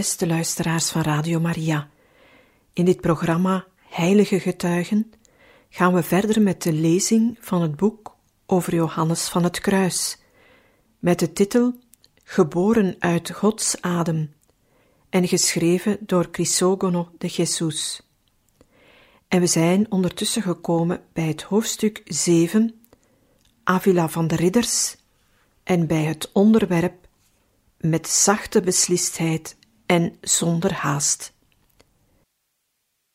Beste luisteraars van Radio Maria, in dit programma Heilige Getuigen gaan we verder met de lezing van het boek over Johannes van het Kruis, met de titel Geboren uit Gods adem en geschreven door Crisogono de Jesus. En we zijn ondertussen gekomen bij het hoofdstuk 7, Avila van de Ridders, en bij het onderwerp met zachte beslistheid en zonder haast.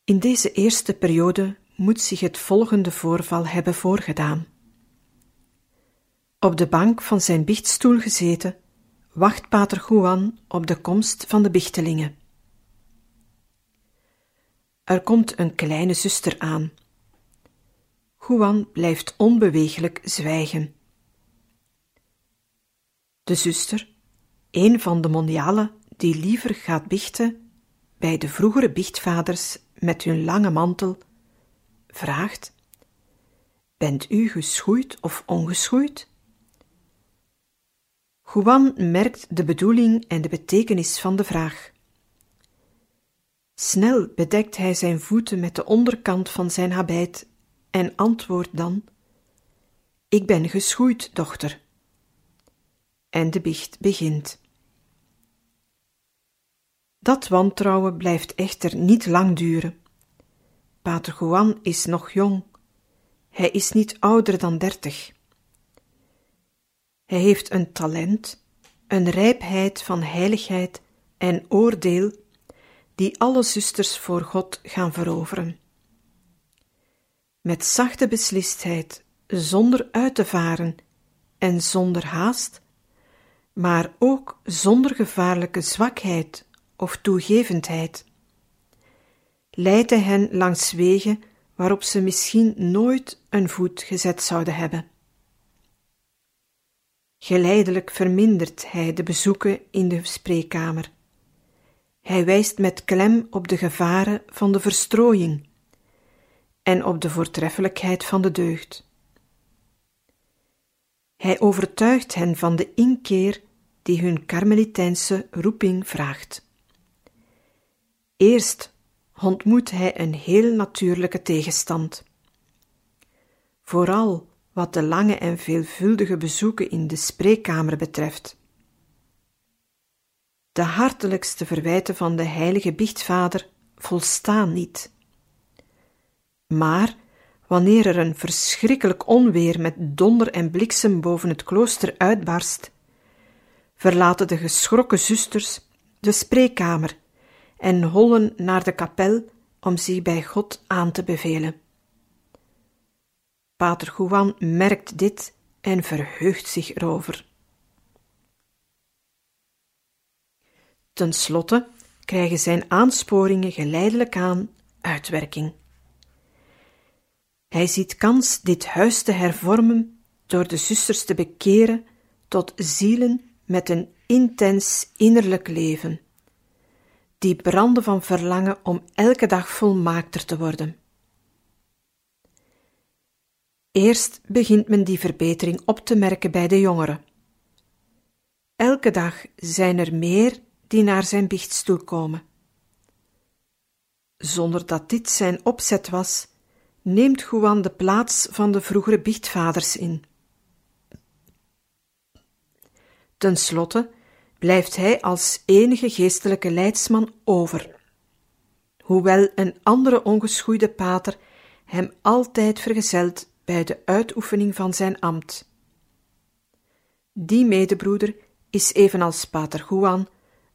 In deze eerste periode moet zich het volgende voorval hebben voorgedaan. Op de bank van zijn biechtstoel gezeten, wacht pater Juan op de komst van de bichtelingen. Er komt een kleine zuster aan. Juan blijft onbeweeglijk zwijgen. De zuster, een van de mondialen die liever gaat bichten bij de vroegere bichtvaders met hun lange mantel, vraagt: Bent u geschoeid of ongeschoeid? Juan merkt de bedoeling en de betekenis van de vraag. Snel bedekt hij zijn voeten met de onderkant van zijn habit en antwoordt dan: Ik ben geschoeid, dochter. En de bicht begint. Dat wantrouwen blijft echter niet lang duren. Pater Juan is nog jong. Hij is niet ouder dan dertig. Hij heeft een talent, een rijpheid van heiligheid en oordeel die alle zusters voor God gaan veroveren. Met zachte beslistheid, zonder uit te varen en zonder haast, maar ook zonder gevaarlijke zwakheid of toegevendheid. Leidt hij hen langs wegen waarop ze misschien nooit een voet gezet zouden hebben. Geleidelijk vermindert hij de bezoeken in de spreekkamer. Hij wijst met klem op de gevaren van de verstrooiing en op de voortreffelijkheid van de deugd. Hij overtuigt hen van de inkeer die hun karmelitijnse roeping vraagt. Eerst ontmoet hij een heel natuurlijke tegenstand. Vooral wat de lange en veelvuldige bezoeken in de spreekkamer betreft. De hartelijkste verwijten van de heilige biechtvader volstaan niet. Maar wanneer er een verschrikkelijk onweer met donder en bliksem boven het klooster uitbarst, verlaten de geschrokken zusters de spreekkamer en hollen naar de kapel om zich bij God aan te bevelen. Pater Juan merkt dit en verheugt zich erover. Ten slotte krijgen zijn aansporingen geleidelijk aan uitwerking. Hij ziet kans dit huis te hervormen door de zusters te bekeren tot zielen met een intens innerlijk leven die branden van verlangen om elke dag volmaakter te worden. Eerst begint men die verbetering op te merken bij de jongeren. Elke dag zijn er meer die naar zijn biechtstoel komen. Zonder dat dit zijn opzet was, neemt Juan de plaats van de vroegere biechtvaders in. Ten slotte blijft hij als enige geestelijke leidsman over. Hoewel een andere ongeschoeide pater hem altijd vergezelt bij de uitoefening van zijn ambt. Die medebroeder is evenals pater Juan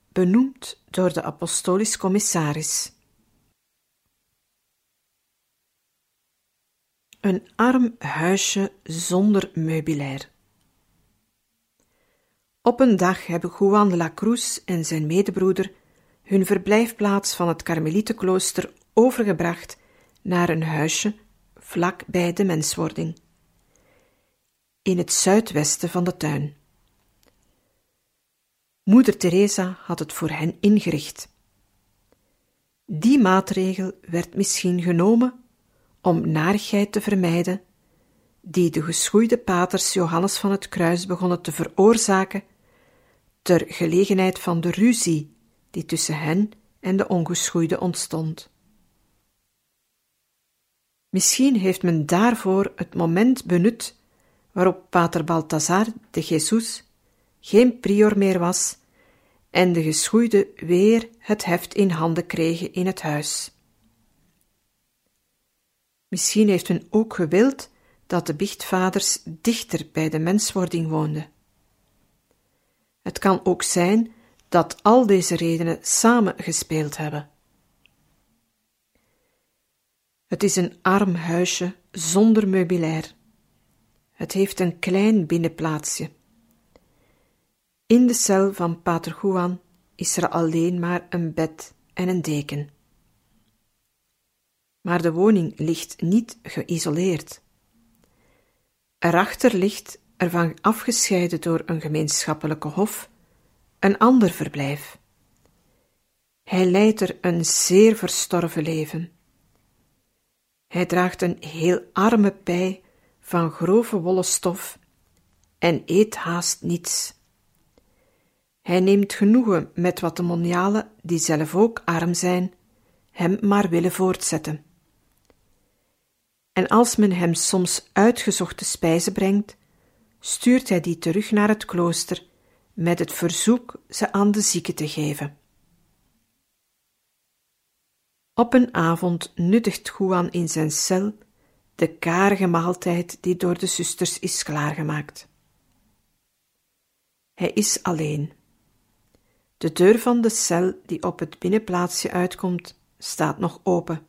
benoemd door de apostolisch commissaris. Een arm huisje zonder meubilair, Op een dag hebben Juan de la Cruz en zijn medebroeder hun verblijfplaats van het Karmelietenklooster overgebracht naar een huisje vlak bij de menswording, in het zuidwesten van de tuin. Moeder Teresa had het voor hen ingericht. Die maatregel werd misschien genomen om narigheid te vermijden, die de geschoeide paters Johannes van het Kruis begonnen te veroorzaken, ter gelegenheid van de ruzie die tussen hen en de ongeschoeide ontstond. Misschien heeft men daarvoor het moment benut waarop pater Balthazar de Jesus geen prior meer was en de geschoeide weer het heft in handen kregen in het huis. Misschien heeft men ook gewild dat de biechtvaders dichter bij de menswording woonden. Het kan ook zijn dat al deze redenen samen gespeeld hebben. Het is een arm huisje zonder meubilair. Het heeft een klein binnenplaatsje. In de cel van Pater Juan is er alleen maar een bed en een deken. Maar de woning ligt niet geïsoleerd. Erachter ligt, ervan afgescheiden door een gemeenschappelijke hof, een ander verblijf. Hij leidt er een zeer verstorven leven. Hij draagt een heel arme pij van grove wollen stof en eet haast niets. Hij neemt genoegen met wat de monialen, die zelf ook arm zijn, hem maar willen voortzetten. En als men hem soms uitgezochte spijzen brengt, stuurt hij die terug naar het klooster met het verzoek ze aan de zieken te geven. Op een avond nuttigt Juan in zijn cel de karige maaltijd die door de zusters is klaargemaakt. Hij is alleen. De deur van de cel die op het binnenplaatsje uitkomt, staat nog open.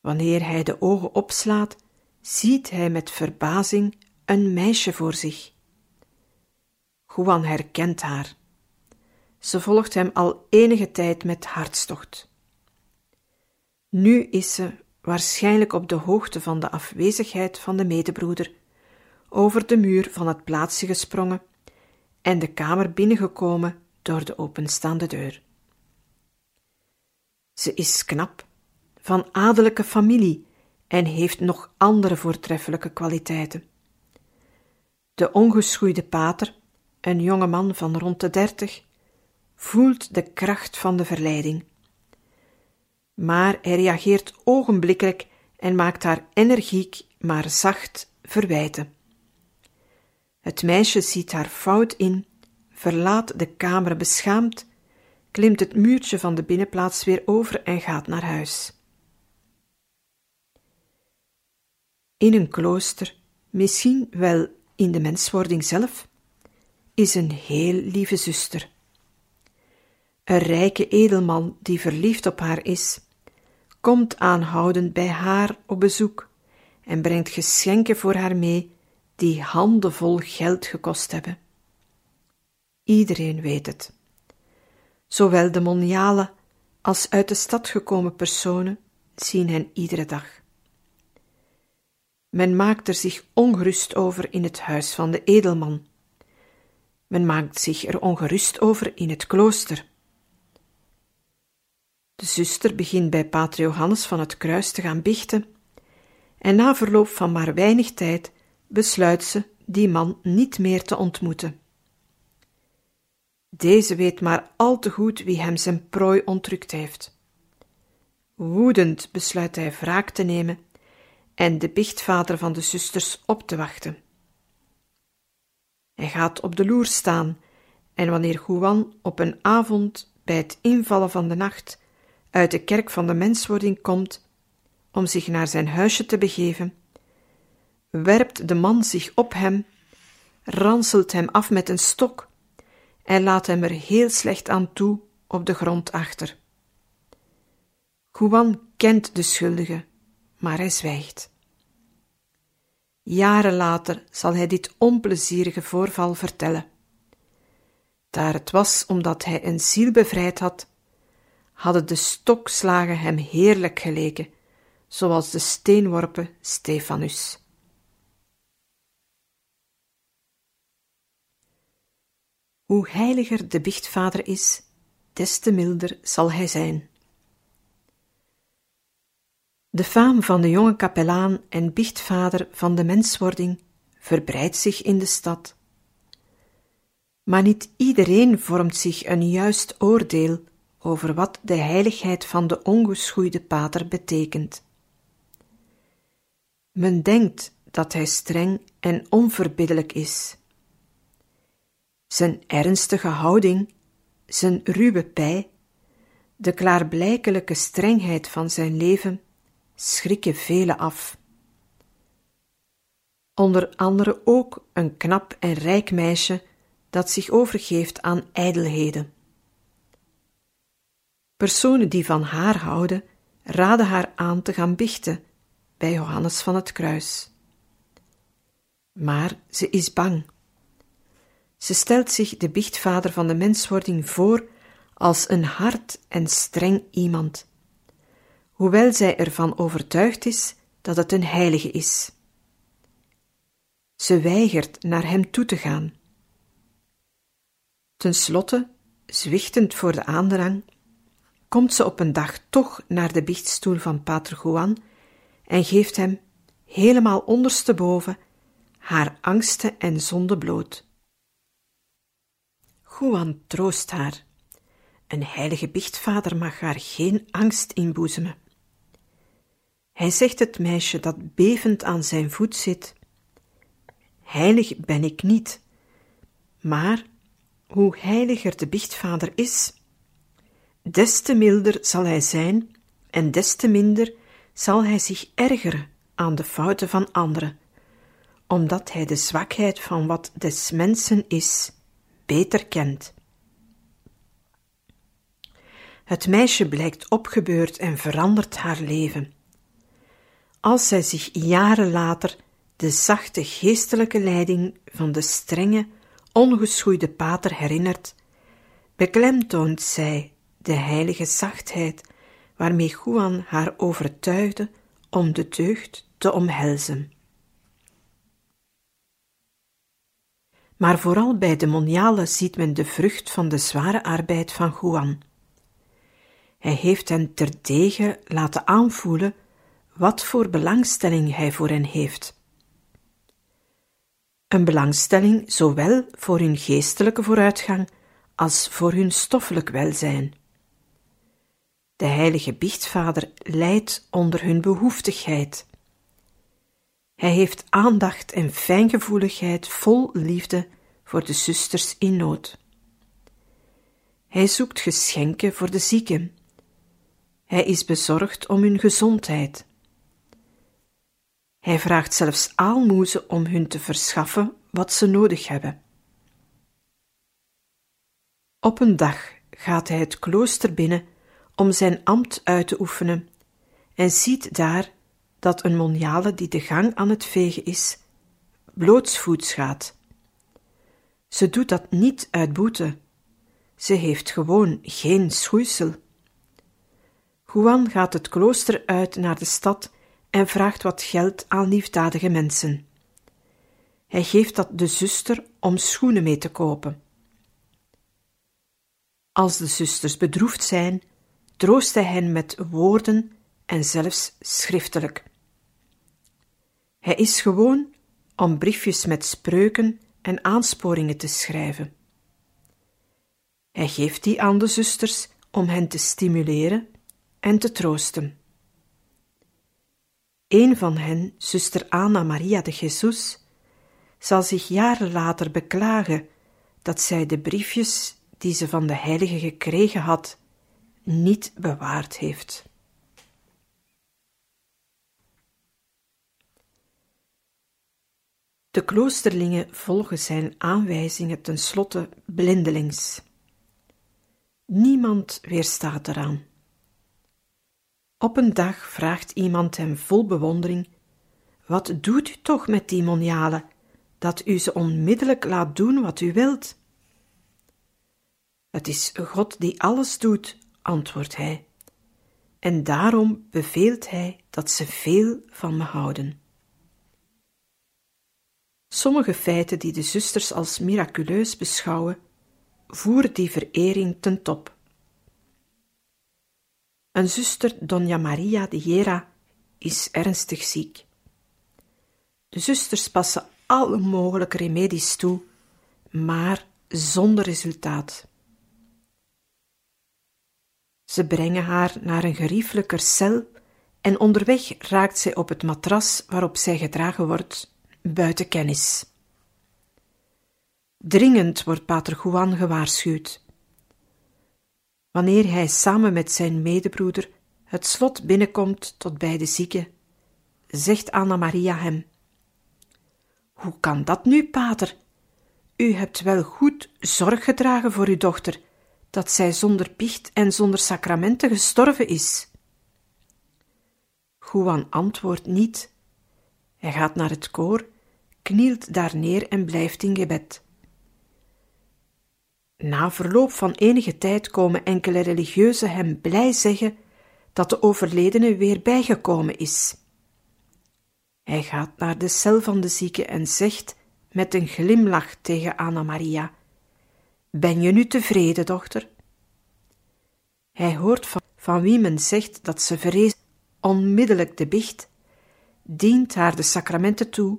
Wanneer hij de ogen opslaat, ziet hij met verbazing een meisje voor zich. Juan herkent haar. Ze volgt hem al enige tijd met hartstocht. Nu is ze, waarschijnlijk op de hoogte van de afwezigheid van de medebroeder, over de muur van het plaatsje gesprongen en de kamer binnengekomen door de openstaande deur. Ze is knap, van adellijke familie en heeft nog andere voortreffelijke kwaliteiten. De ongeschoeide pater, een jonge man van rond de dertig, voelt de kracht van de verleiding. Maar hij reageert ogenblikkelijk en maakt haar energiek, maar zacht verwijten. Het meisje ziet haar fout in, verlaat de kamer beschaamd, klimt het muurtje van de binnenplaats weer over en gaat naar huis. In een klooster, misschien wel in de menswording zelf, is een heel lieve zuster. Een rijke edelman die verliefd op haar is, komt aanhoudend bij haar op bezoek en brengt geschenken voor haar mee die handenvol geld gekost hebben. Iedereen weet het. Zowel de moniale als uit de stad gekomen personen zien hen iedere dag. Men maakt er zich ongerust over in het huis van de edelman. Men maakt zich er ongerust over in het klooster. De zuster begint bij Pater Johannes van het Kruis te gaan biechten, en na verloop van maar weinig tijd besluit ze die man niet meer te ontmoeten. Deze weet maar al te goed wie hem zijn prooi ontrukt heeft. Woedend besluit hij wraak te nemen en de biechtvader van de zusters op te wachten. Hij gaat op de loer staan en wanneer Juan op een avond bij het invallen van de nacht uit de kerk van de menswording komt om zich naar zijn huisje te begeven, werpt de man zich op hem, ranselt hem af met een stok en laat hem er heel slecht aan toe op de grond achter. Juan kent de schuldige, maar hij zwijgt. Jaren later zal hij dit onplezierige voorval vertellen. Daar het was omdat hij een ziel bevrijd had, hadden de stokslagen hem heerlijk geleken, zoals de steenworpen Stefanus. Hoe heiliger de biechtvader is, des te milder zal hij zijn. De faam van de jonge kapelaan en biechtvader van de menswording verbreidt zich in de stad. Maar niet iedereen vormt zich een juist oordeel over wat de heiligheid van de ongeschoeide pater betekent. Men denkt dat hij streng en onverbiddelijk is. Zijn ernstige houding, zijn ruwe pij, de klaarblijkelijke strengheid van zijn leven schrikken velen af. Onder andere ook een knap en rijk meisje dat zich overgeeft aan ijdelheden. Personen die van haar houden, raden haar aan te gaan bichten bij Johannes van het Kruis. Maar ze is bang. Ze stelt zich de biechtvader van de menswording voor als een hard en streng iemand, hoewel zij ervan overtuigd is dat het een heilige is. Ze weigert naar hem toe te gaan. Ten slotte, zwichtend voor de aandrang, komt ze op een dag toch naar de biechtstoel van Pater Juan en geeft hem, helemaal ondersteboven, haar angsten en zonde bloot. Juan troost haar. Een heilige biechtvader mag haar geen angst inboezemen. Hij zegt het meisje dat bevend aan zijn voet zit: Heilig ben ik niet, maar hoe heiliger de biechtvader is, des te milder zal hij zijn en des te minder zal hij zich ergeren aan de fouten van anderen, omdat hij de zwakheid van wat des mensen is beter kent. Het meisje blijkt opgebeurd en verandert haar leven. Als zij zich jaren later de zachte geestelijke leiding van de strenge, ongeschoeide pater herinnert, beklemtoont zij de heilige zachtheid waarmee Juan haar overtuigde om de deugd te omhelzen. Maar vooral bij de moniale ziet men de vrucht van de zware arbeid van Juan. Hij heeft hen terdege laten aanvoelen wat voor belangstelling hij voor hen heeft. Een belangstelling zowel voor hun geestelijke vooruitgang als voor hun stoffelijk welzijn. De heilige biechtvader lijdt onder hun behoeftigheid. Hij heeft aandacht en fijngevoeligheid vol liefde voor de zusters in nood. Hij zoekt geschenken voor de zieken. Hij is bezorgd om hun gezondheid. Hij vraagt zelfs aalmoezen om hun te verschaffen wat ze nodig hebben. Op een dag gaat hij het klooster binnen om zijn ambt uit te oefenen en ziet daar dat een moniale die de gang aan het vegen is, blootsvoets gaat. Ze doet dat niet uit boete. Ze heeft gewoon geen schoeisel. Juan gaat het klooster uit naar de stad en vraagt wat geld aan liefdadige mensen. Hij geeft dat de zuster om schoenen mee te kopen. Als de zusters bedroefd zijn, troost hij hen met woorden en zelfs schriftelijk. Hij is gewoon om briefjes met spreuken en aansporingen te schrijven. Hij geeft die aan de zusters om hen te stimuleren en te troosten. Een van hen, zuster Anna Maria de Jesus, zal zich jaren later beklagen dat zij de briefjes die ze van de heilige gekregen had, niet bewaard heeft. De kloosterlingen volgen zijn aanwijzingen tenslotte blindelings. Niemand weerstaat eraan. Op een dag vraagt iemand hem vol bewondering wat doet u toch met die monialen, dat u ze onmiddellijk laat doen wat u wilt? Het is God die alles doet, antwoordt hij, en daarom beveelt hij dat ze veel van me houden. Sommige feiten die de zusters als miraculeus beschouwen, voeren die verering ten top. Een zuster, Dona Maria de Jera, is ernstig ziek. De zusters passen alle mogelijke remedies toe, maar zonder resultaat. Ze brengen haar naar een geriefelijker cel en onderweg raakt zij op het matras waarop zij gedragen wordt, buiten kennis. Dringend wordt Pater Juan gewaarschuwd. Wanneer hij samen met zijn medebroeder het slot binnenkomt tot bij de zieke, zegt Anna Maria hem: Hoe kan dat nu, pater? U hebt wel goed zorg gedragen voor uw dochter, dat zij zonder picht en zonder sacramenten gestorven is. Juan antwoordt niet. Hij gaat naar het koor, knielt daar neer en blijft in gebed. Na verloop van enige tijd komen enkele religieuzen hem blij zeggen dat de overledene weer bijgekomen is. Hij gaat naar de cel van de zieke en zegt met een glimlach tegen Anna Maria: Ben je nu tevreden, dochter? Hij hoort van, van wie men zegt dat ze vreest onmiddellijk de bicht, dient haar de sacramenten toe,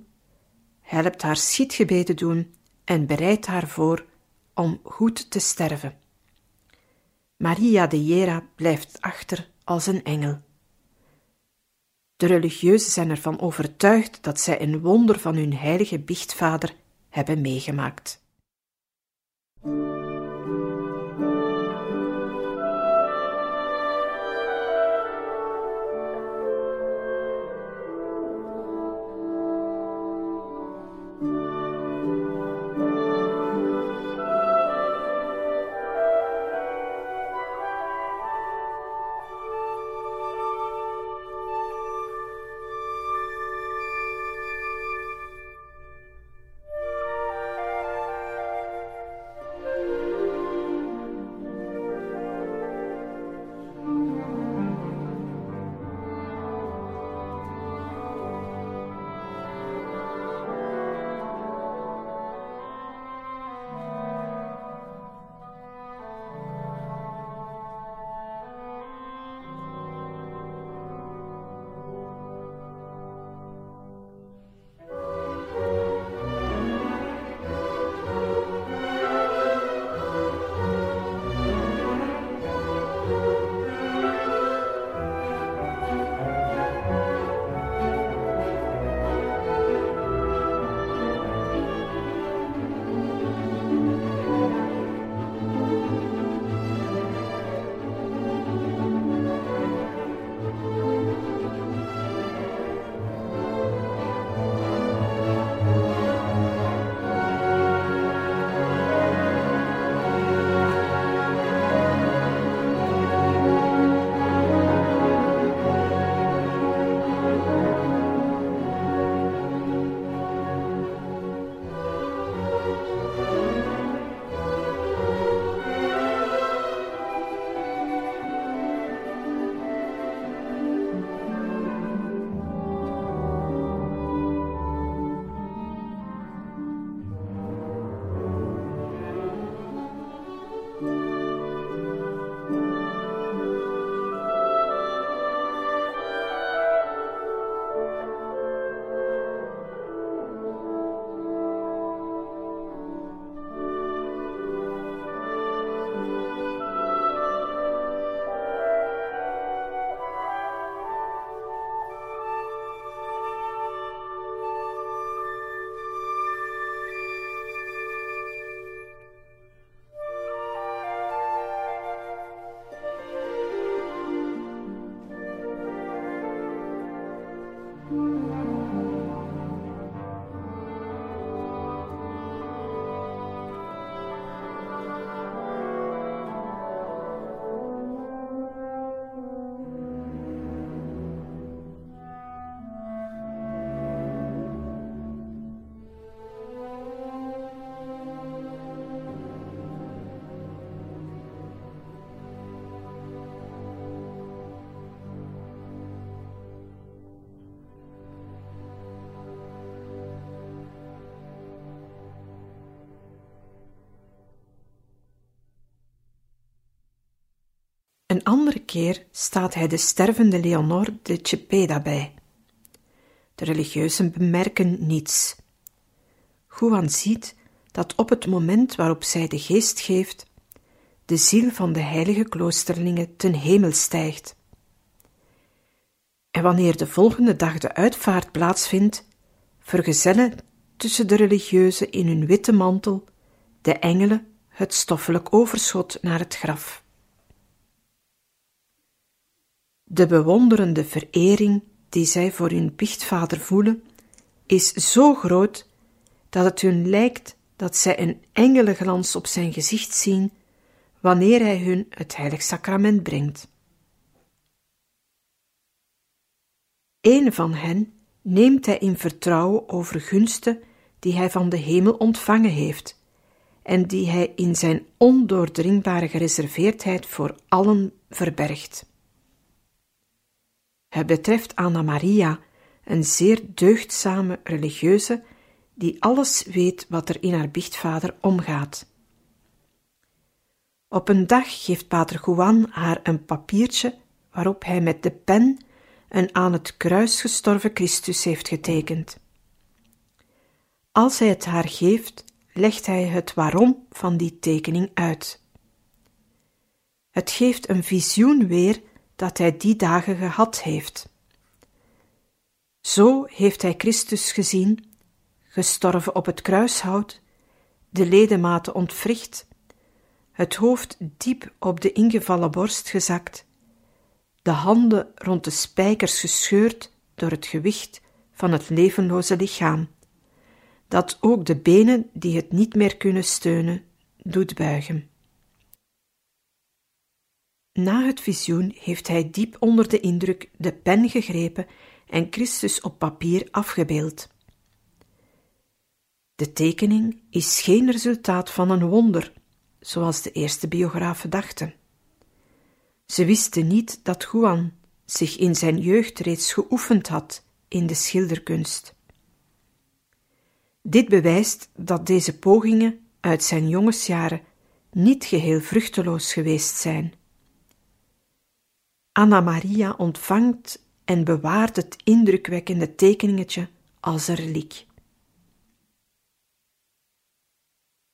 helpt haar schietgebeden doen en bereidt haar voor om goed te sterven. Maria de Jera blijft achter als een engel. De religieuzen zijn ervan overtuigd dat zij een wonder van hun heilige biechtvader hebben meegemaakt. Een andere keer staat hij de stervende Leonor de Cepeda bij. De religieuzen bemerken niets. Juan ziet dat op het moment waarop zij de geest geeft, de ziel van de heilige kloosterlingen ten hemel stijgt. En wanneer de volgende dag de uitvaart plaatsvindt, vergezellen tussen de religieuzen in hun witte mantel de engelen het stoffelijk overschot naar het graf. De bewonderende verering die zij voor hun biechtvader voelen, is zo groot dat het hun lijkt dat zij een engelenglans op zijn gezicht zien wanneer hij hun het heilig sacrament brengt. Een van hen neemt hij in vertrouwen over gunsten die hij van de hemel ontvangen heeft en die hij in zijn ondoordringbare gereserveerdheid voor allen verbergt. Het betreft Anna Maria, een zeer deugdzame religieuze die alles weet wat er in haar biechtvader omgaat. Op een dag geeft pater Juan haar een papiertje waarop hij met de pen een aan het kruis gestorven Christus heeft getekend. Als hij het haar geeft, legt hij het waarom van die tekening uit. Het geeft een visioen weer dat hij die dagen gehad heeft. Zo heeft hij Christus gezien, gestorven op het kruishout, de ledematen ontwricht, het hoofd diep op de ingevallen borst gezakt, de handen rond de spijkers gescheurd door het gewicht van het levenloze lichaam, dat ook de benen die het niet meer kunnen steunen, doet buigen. Na het visioen heeft hij diep onder de indruk de pen gegrepen en Christus op papier afgebeeld. De tekening is geen resultaat van een wonder, zoals de eerste biografen dachten. Ze wisten niet dat Juan zich in zijn jeugd reeds geoefend had in de schilderkunst. Dit bewijst dat deze pogingen uit zijn jongensjaren niet geheel vruchteloos geweest zijn. Anna Maria ontvangt en bewaart het indrukwekkende tekeningetje als een reliek.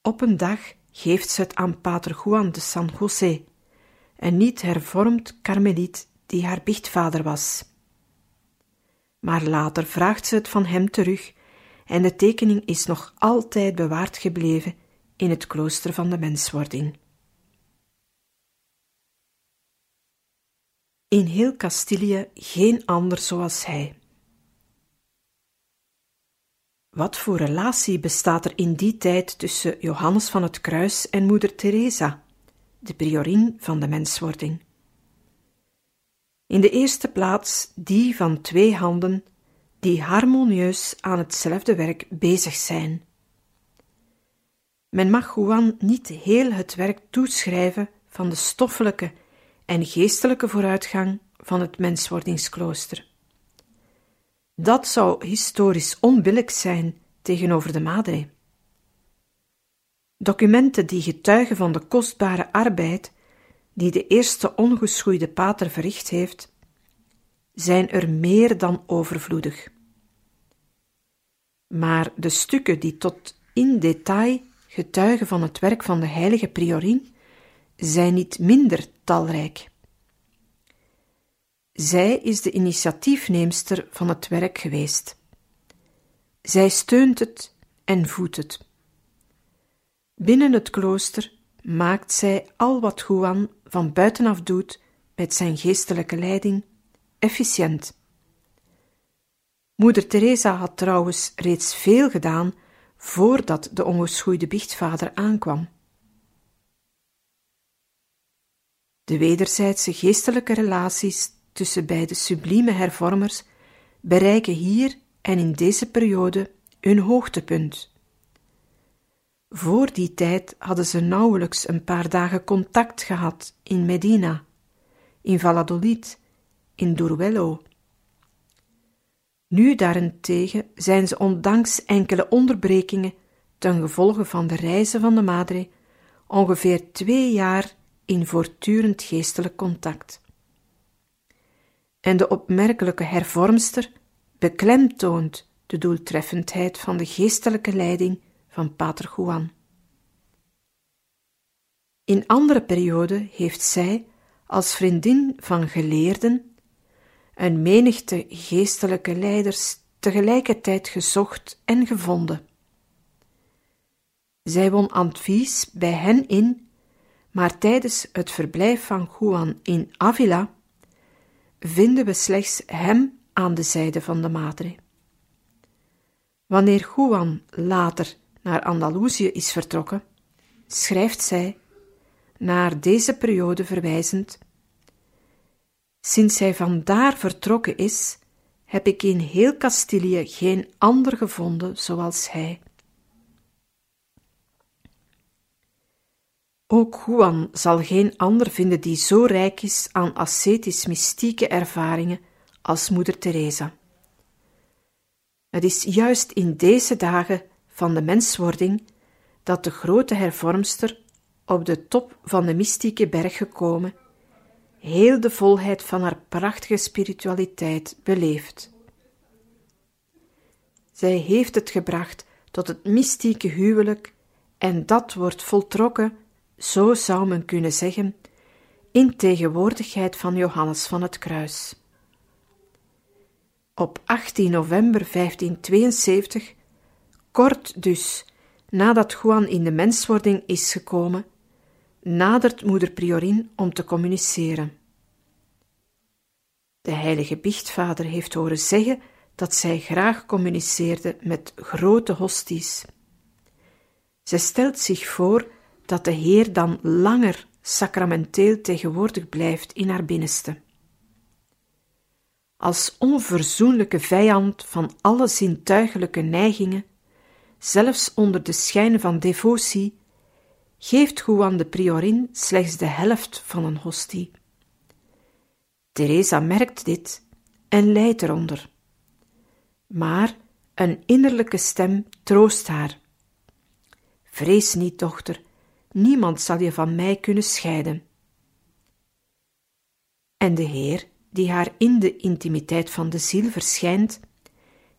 Op een dag geeft ze het aan pater Juan de San José, een niet hervormd karmeliet die haar biechtvader was. Maar later vraagt ze het van hem terug en de tekening is nog altijd bewaard gebleven in het klooster van de menswording. In heel Castilië geen ander zoals hij. Wat voor relatie bestaat er in die tijd tussen Johannes van het Kruis en moeder Teresa, de priorin van de menswording? In de eerste plaats die van twee handen die harmonieus aan hetzelfde werk bezig zijn. Men mag Juan niet heel het werk toeschrijven van de stoffelijke en geestelijke vooruitgang van het menswordingsklooster. Dat zou historisch onbillijk zijn tegenover de Madre. Documenten die getuigen van de kostbare arbeid die de eerste ongeschoeide pater verricht heeft, zijn er meer dan overvloedig. Maar de stukken die tot in detail getuigen van het werk van de heilige priorin zijn niet minder talrijk. Zij is de initiatiefneemster van het werk geweest. Zij steunt het en voedt het. Binnen het klooster maakt zij al wat Juan van buitenaf doet met zijn geestelijke leiding efficiënt. Moeder Teresa had trouwens reeds veel gedaan voordat de ongeschoeide biechtvader aankwam. De wederzijdse geestelijke relaties tussen beide sublieme hervormers bereiken hier en in deze periode hun hoogtepunt. Voor die tijd hadden ze nauwelijks een paar dagen contact gehad in Medina, in Valladolid, in Duruelo. Nu daarentegen zijn ze ondanks enkele onderbrekingen ten gevolge van de reizen van de Madre ongeveer twee jaar in voortdurend geestelijk contact. En de opmerkelijke hervormster beklemtoont de doeltreffendheid van de geestelijke leiding van Pater Juan. In andere perioden heeft zij, als vriendin van geleerden, een menigte geestelijke leiders tegelijkertijd gezocht en gevonden. Zij won advies bij hen in, maar tijdens het verblijf van Juan in Avila vinden we slechts hem aan de zijde van de Madre. Wanneer Juan later naar Andalusië is vertrokken, schrijft zij, naar deze periode verwijzend, Sinds hij vandaar vertrokken is, heb ik in heel Castilië geen ander gevonden zoals hij. Ook Juan zal geen ander vinden die zo rijk is aan ascetisch-mystieke ervaringen als moeder Teresa. Het is juist in deze dagen van de menswording dat de grote hervormster op de top van de mystieke berg gekomen, heel de volheid van haar prachtige spiritualiteit beleeft. Zij heeft het gebracht tot het mystieke huwelijk, en dat wordt voltrokken, zo zou men kunnen zeggen, in tegenwoordigheid van Johannes van het Kruis. Op 18 november 1572, kort dus nadat Juan in de menswording is gekomen, nadert moeder Priorin om te communiceren. De heilige biechtvader heeft horen zeggen dat zij graag communiceerde met grote hosties. Zij stelt zich voor dat de Heer dan langer sacramenteel tegenwoordig blijft in haar binnenste. Als onverzoenlijke vijand van alle zintuigelijke neigingen, zelfs onder de schijn van devotie, geeft Juan de Priorin slechts de helft van een hostie. Teresa merkt dit en lijdt eronder. Maar een innerlijke stem troost haar. Vrees niet, dochter, niemand zal je van mij kunnen scheiden. En de Heer, die haar in de intimiteit van de ziel verschijnt,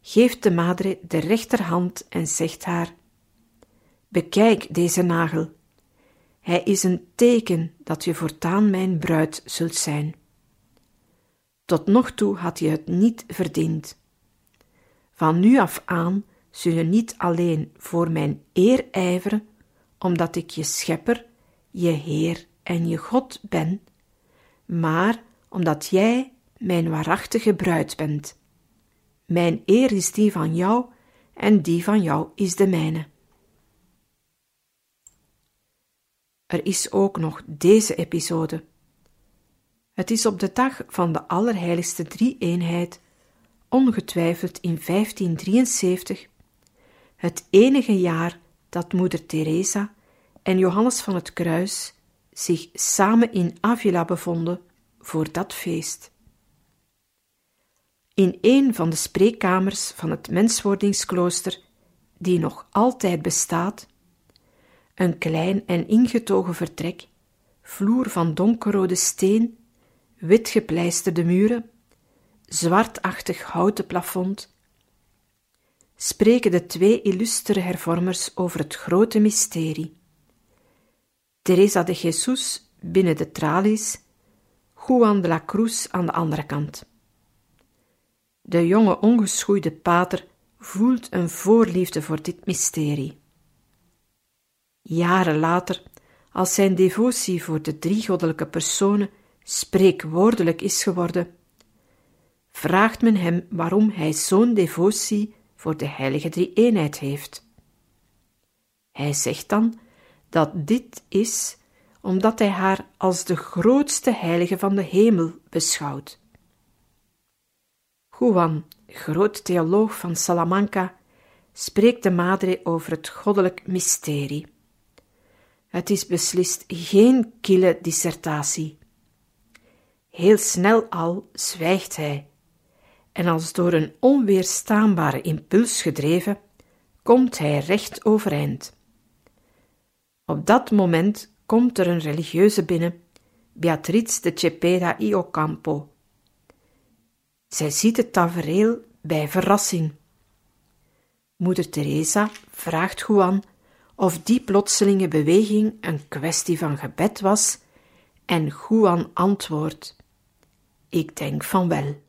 geeft de madre de rechterhand en zegt haar: Bekijk deze nagel. Hij is een teken dat je voortaan mijn bruid zult zijn. Tot nog toe had je het niet verdiend. Van nu af aan zul je niet alleen voor mijn eer ijveren, omdat ik je schepper, je Heer en je God ben, maar omdat jij mijn waarachtige bruid bent. Mijn eer is die van jou en die van jou is de mijne. Er is ook nog deze episode. Het is op de dag van de Allerheiligste Drie-eenheid, ongetwijfeld in 1573, het enige jaar dat moeder Teresa en Johannes van het Kruis zich samen in Avila bevonden voor dat feest. In een van de spreekkamers van het menswordingsklooster, die nog altijd bestaat, een klein en ingetogen vertrek, vloer van donkerrode steen, wit gepleisterde muren, zwartachtig houten plafond, spreken de twee illustere hervormers over het grote mysterie. Teresa de Jesus binnen de tralies, Juan de la Cruz aan de andere kant. De jonge ongeschoeide pater voelt een voorliefde voor dit mysterie. Jaren later, als zijn devotie voor de drie goddelijke personen spreekwoordelijk is geworden, vraagt men hem waarom hij zo'n devotie voor de heilige drie-eenheid heeft. Hij zegt dan dat dit is omdat hij haar als de grootste heilige van de hemel beschouwt. Juan, groot theoloog van Salamanca, spreekt de madre over het goddelijk mysterie. Het is beslist geen kille dissertatie. Heel snel al zwijgt hij, en als door een onweerstaanbare impuls gedreven, komt hij recht overeind. Op dat moment komt er een religieuze binnen, Beatriz de Cepeda y Ocampo. Zij ziet het tafereel bij verrassing. Moeder Teresa vraagt Juan of die plotselinge beweging een kwestie van gebed was, en Juan antwoordt: Ik denk van wel.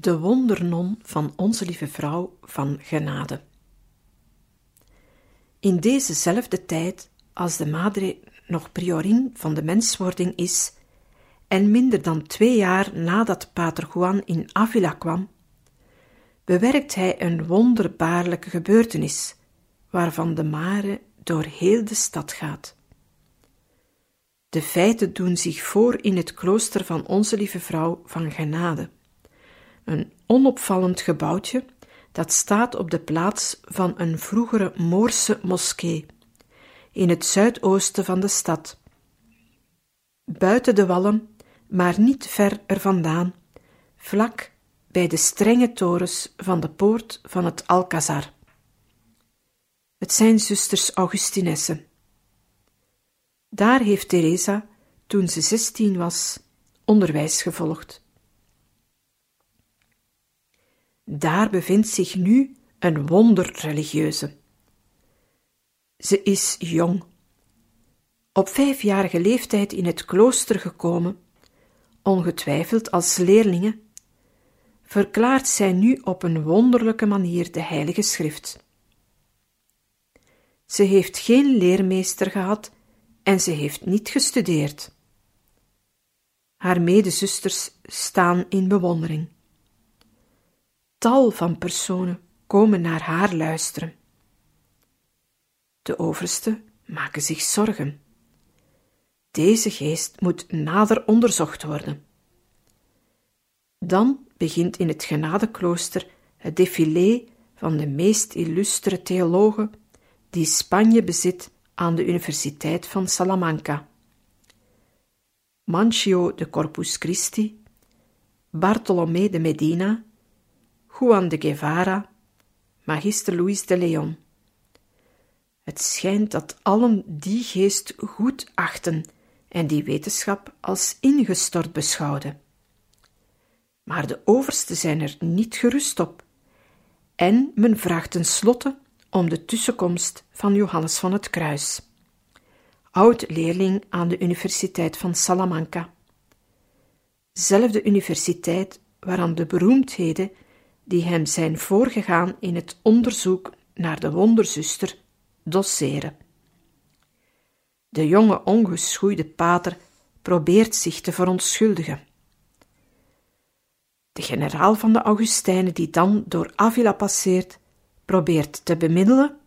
De wondernon van Onze Lieve Vrouw van Genade. In dezezelfde tijd, als de Madre nog priorin van de menswording is, en minder dan twee jaar nadat Pater Juan in Avila kwam, bewerkt hij een wonderbaarlijke gebeurtenis, waarvan de mare door heel de stad gaat. De feiten doen zich voor in het klooster van Onze Lieve Vrouw van Genade, een onopvallend gebouwtje dat staat op de plaats van een vroegere Moorse moskee, in het zuidoosten van de stad. Buiten de wallen, maar niet ver er vandaan, vlak bij de strenge torens van de poort van het Alcazar. Het zijn zusters Augustinessen. Daar heeft Teresa, toen ze zestien was, onderwijs gevolgd. Daar bevindt zich nu een wonderreligieuze. Ze is jong, op vijfjarige leeftijd in het klooster gekomen, ongetwijfeld als leerlinge, verklaart zij nu op een wonderlijke manier de Heilige Schrift. Ze heeft geen leermeester gehad en ze heeft niet gestudeerd. Haar medezusters staan in bewondering. Tal van personen komen naar haar luisteren. De overste maken zich zorgen. Deze geest moet nader onderzocht worden. Dan begint in het genadeklooster het défilé van de meest illustere theologen die Spanje bezit aan de Universiteit van Salamanca. Mancio de Corpus Christi, Bartolomé de Medina, Juan de Guevara, Magister Luis de Leon. Het schijnt dat allen die geest goed achten en die wetenschap als ingestort beschouwden. Maar de oversten zijn er niet gerust op, en men vraagt tenslotte om de tussenkomst van Johannes van het Kruis, oud-leerling aan de Universiteit van Salamanca. Zelfde universiteit waaraan de beroemdheden die hem zijn voorgegaan in het onderzoek naar de wonderzuster doseren. De jonge ongeschoeide pater probeert zich te verontschuldigen. De generaal van de Augustijnen die dan door Avila passeert, probeert te bemiddelen,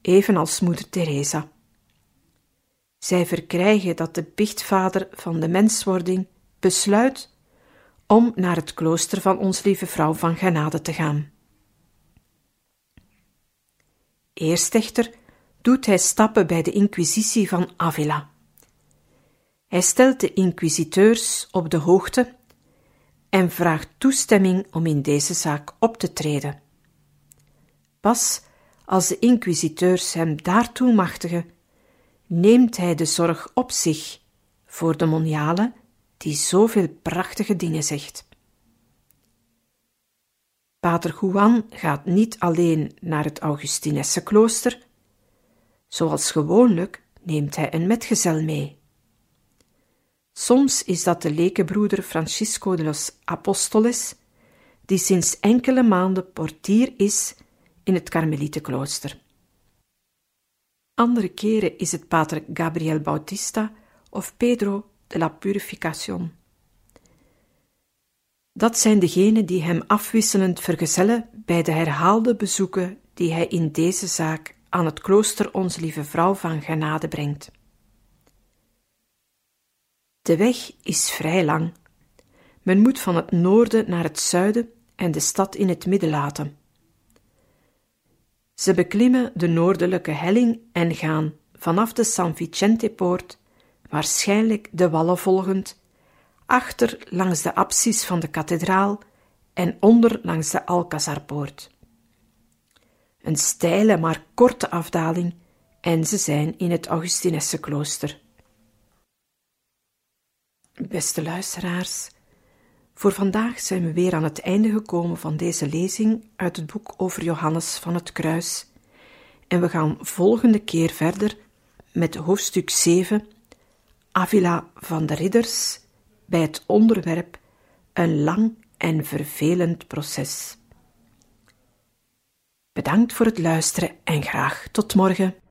evenals moeder Teresa. Zij verkrijgen dat de biechtvader van de menswording besluit om naar het klooster van ons lieve vrouw van Genade te gaan. Eerst echter doet hij stappen bij de inquisitie van Avila. Hij stelt de inquisiteurs op de hoogte en vraagt toestemming om in deze zaak op te treden. Pas als de inquisiteurs hem daartoe machtigen, neemt hij de zorg op zich voor de moniale die zoveel prachtige dingen zegt. Pater Juan gaat niet alleen naar het Augustinesse klooster, zoals gewoonlijk neemt hij een metgezel mee. Soms is dat de lekenbroeder Francisco de los Apóstoles, die sinds enkele maanden portier is in het Karmelietenklooster. Andere keren is het pater Gabriel Bautista of Pedro de la Purificación. Dat zijn degenen die hem afwisselend vergezellen bij de herhaalde bezoeken die hij in deze zaak aan het klooster Onze Lieve Vrouw van Genade brengt. De weg is vrij lang. Men moet van het noorden naar het zuiden en de stad in het midden laten. Ze beklimmen de noordelijke helling en gaan vanaf de San Vicente-poort, waarschijnlijk de wallen volgend, achter langs de apsis van de kathedraal en onder langs de Alcazarpoort. Een steile maar korte afdaling en ze zijn in het Augustinesse klooster. Beste luisteraars, voor vandaag zijn we weer aan het einde gekomen van deze lezing uit het boek over Johannes van het Kruis. En we gaan volgende keer verder met hoofdstuk 7, Avila van de Ridders, bij het onderwerp Een lang en vervelend proces. Bedankt voor het luisteren en graag tot morgen.